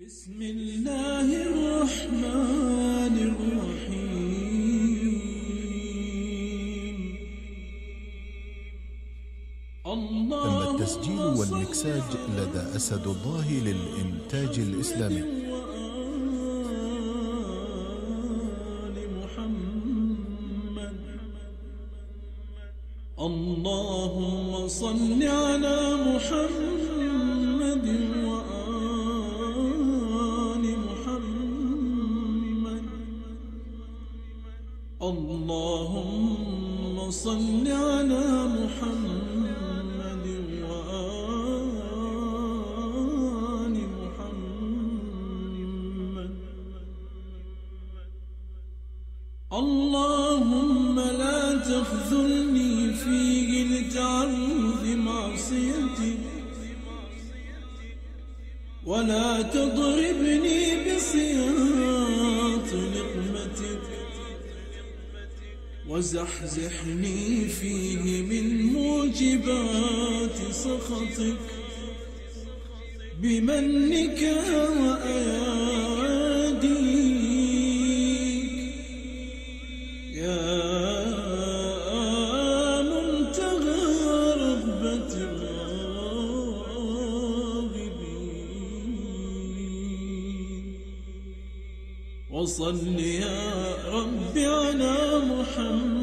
بسم الله الرحمن الرحيم. تم التسجيل والمكساج لدى أسد الله للإنتاج الإسلامي. اللهم صل على محمد. اللهم صل على محمد وآل محمد. اللهم لا تخذلني فيه لتعرض معصيتك ولا تضربني وزحزحني فيه من موجبات سخطك. بمنك وأياديك. يا وصل يا رب على محمد.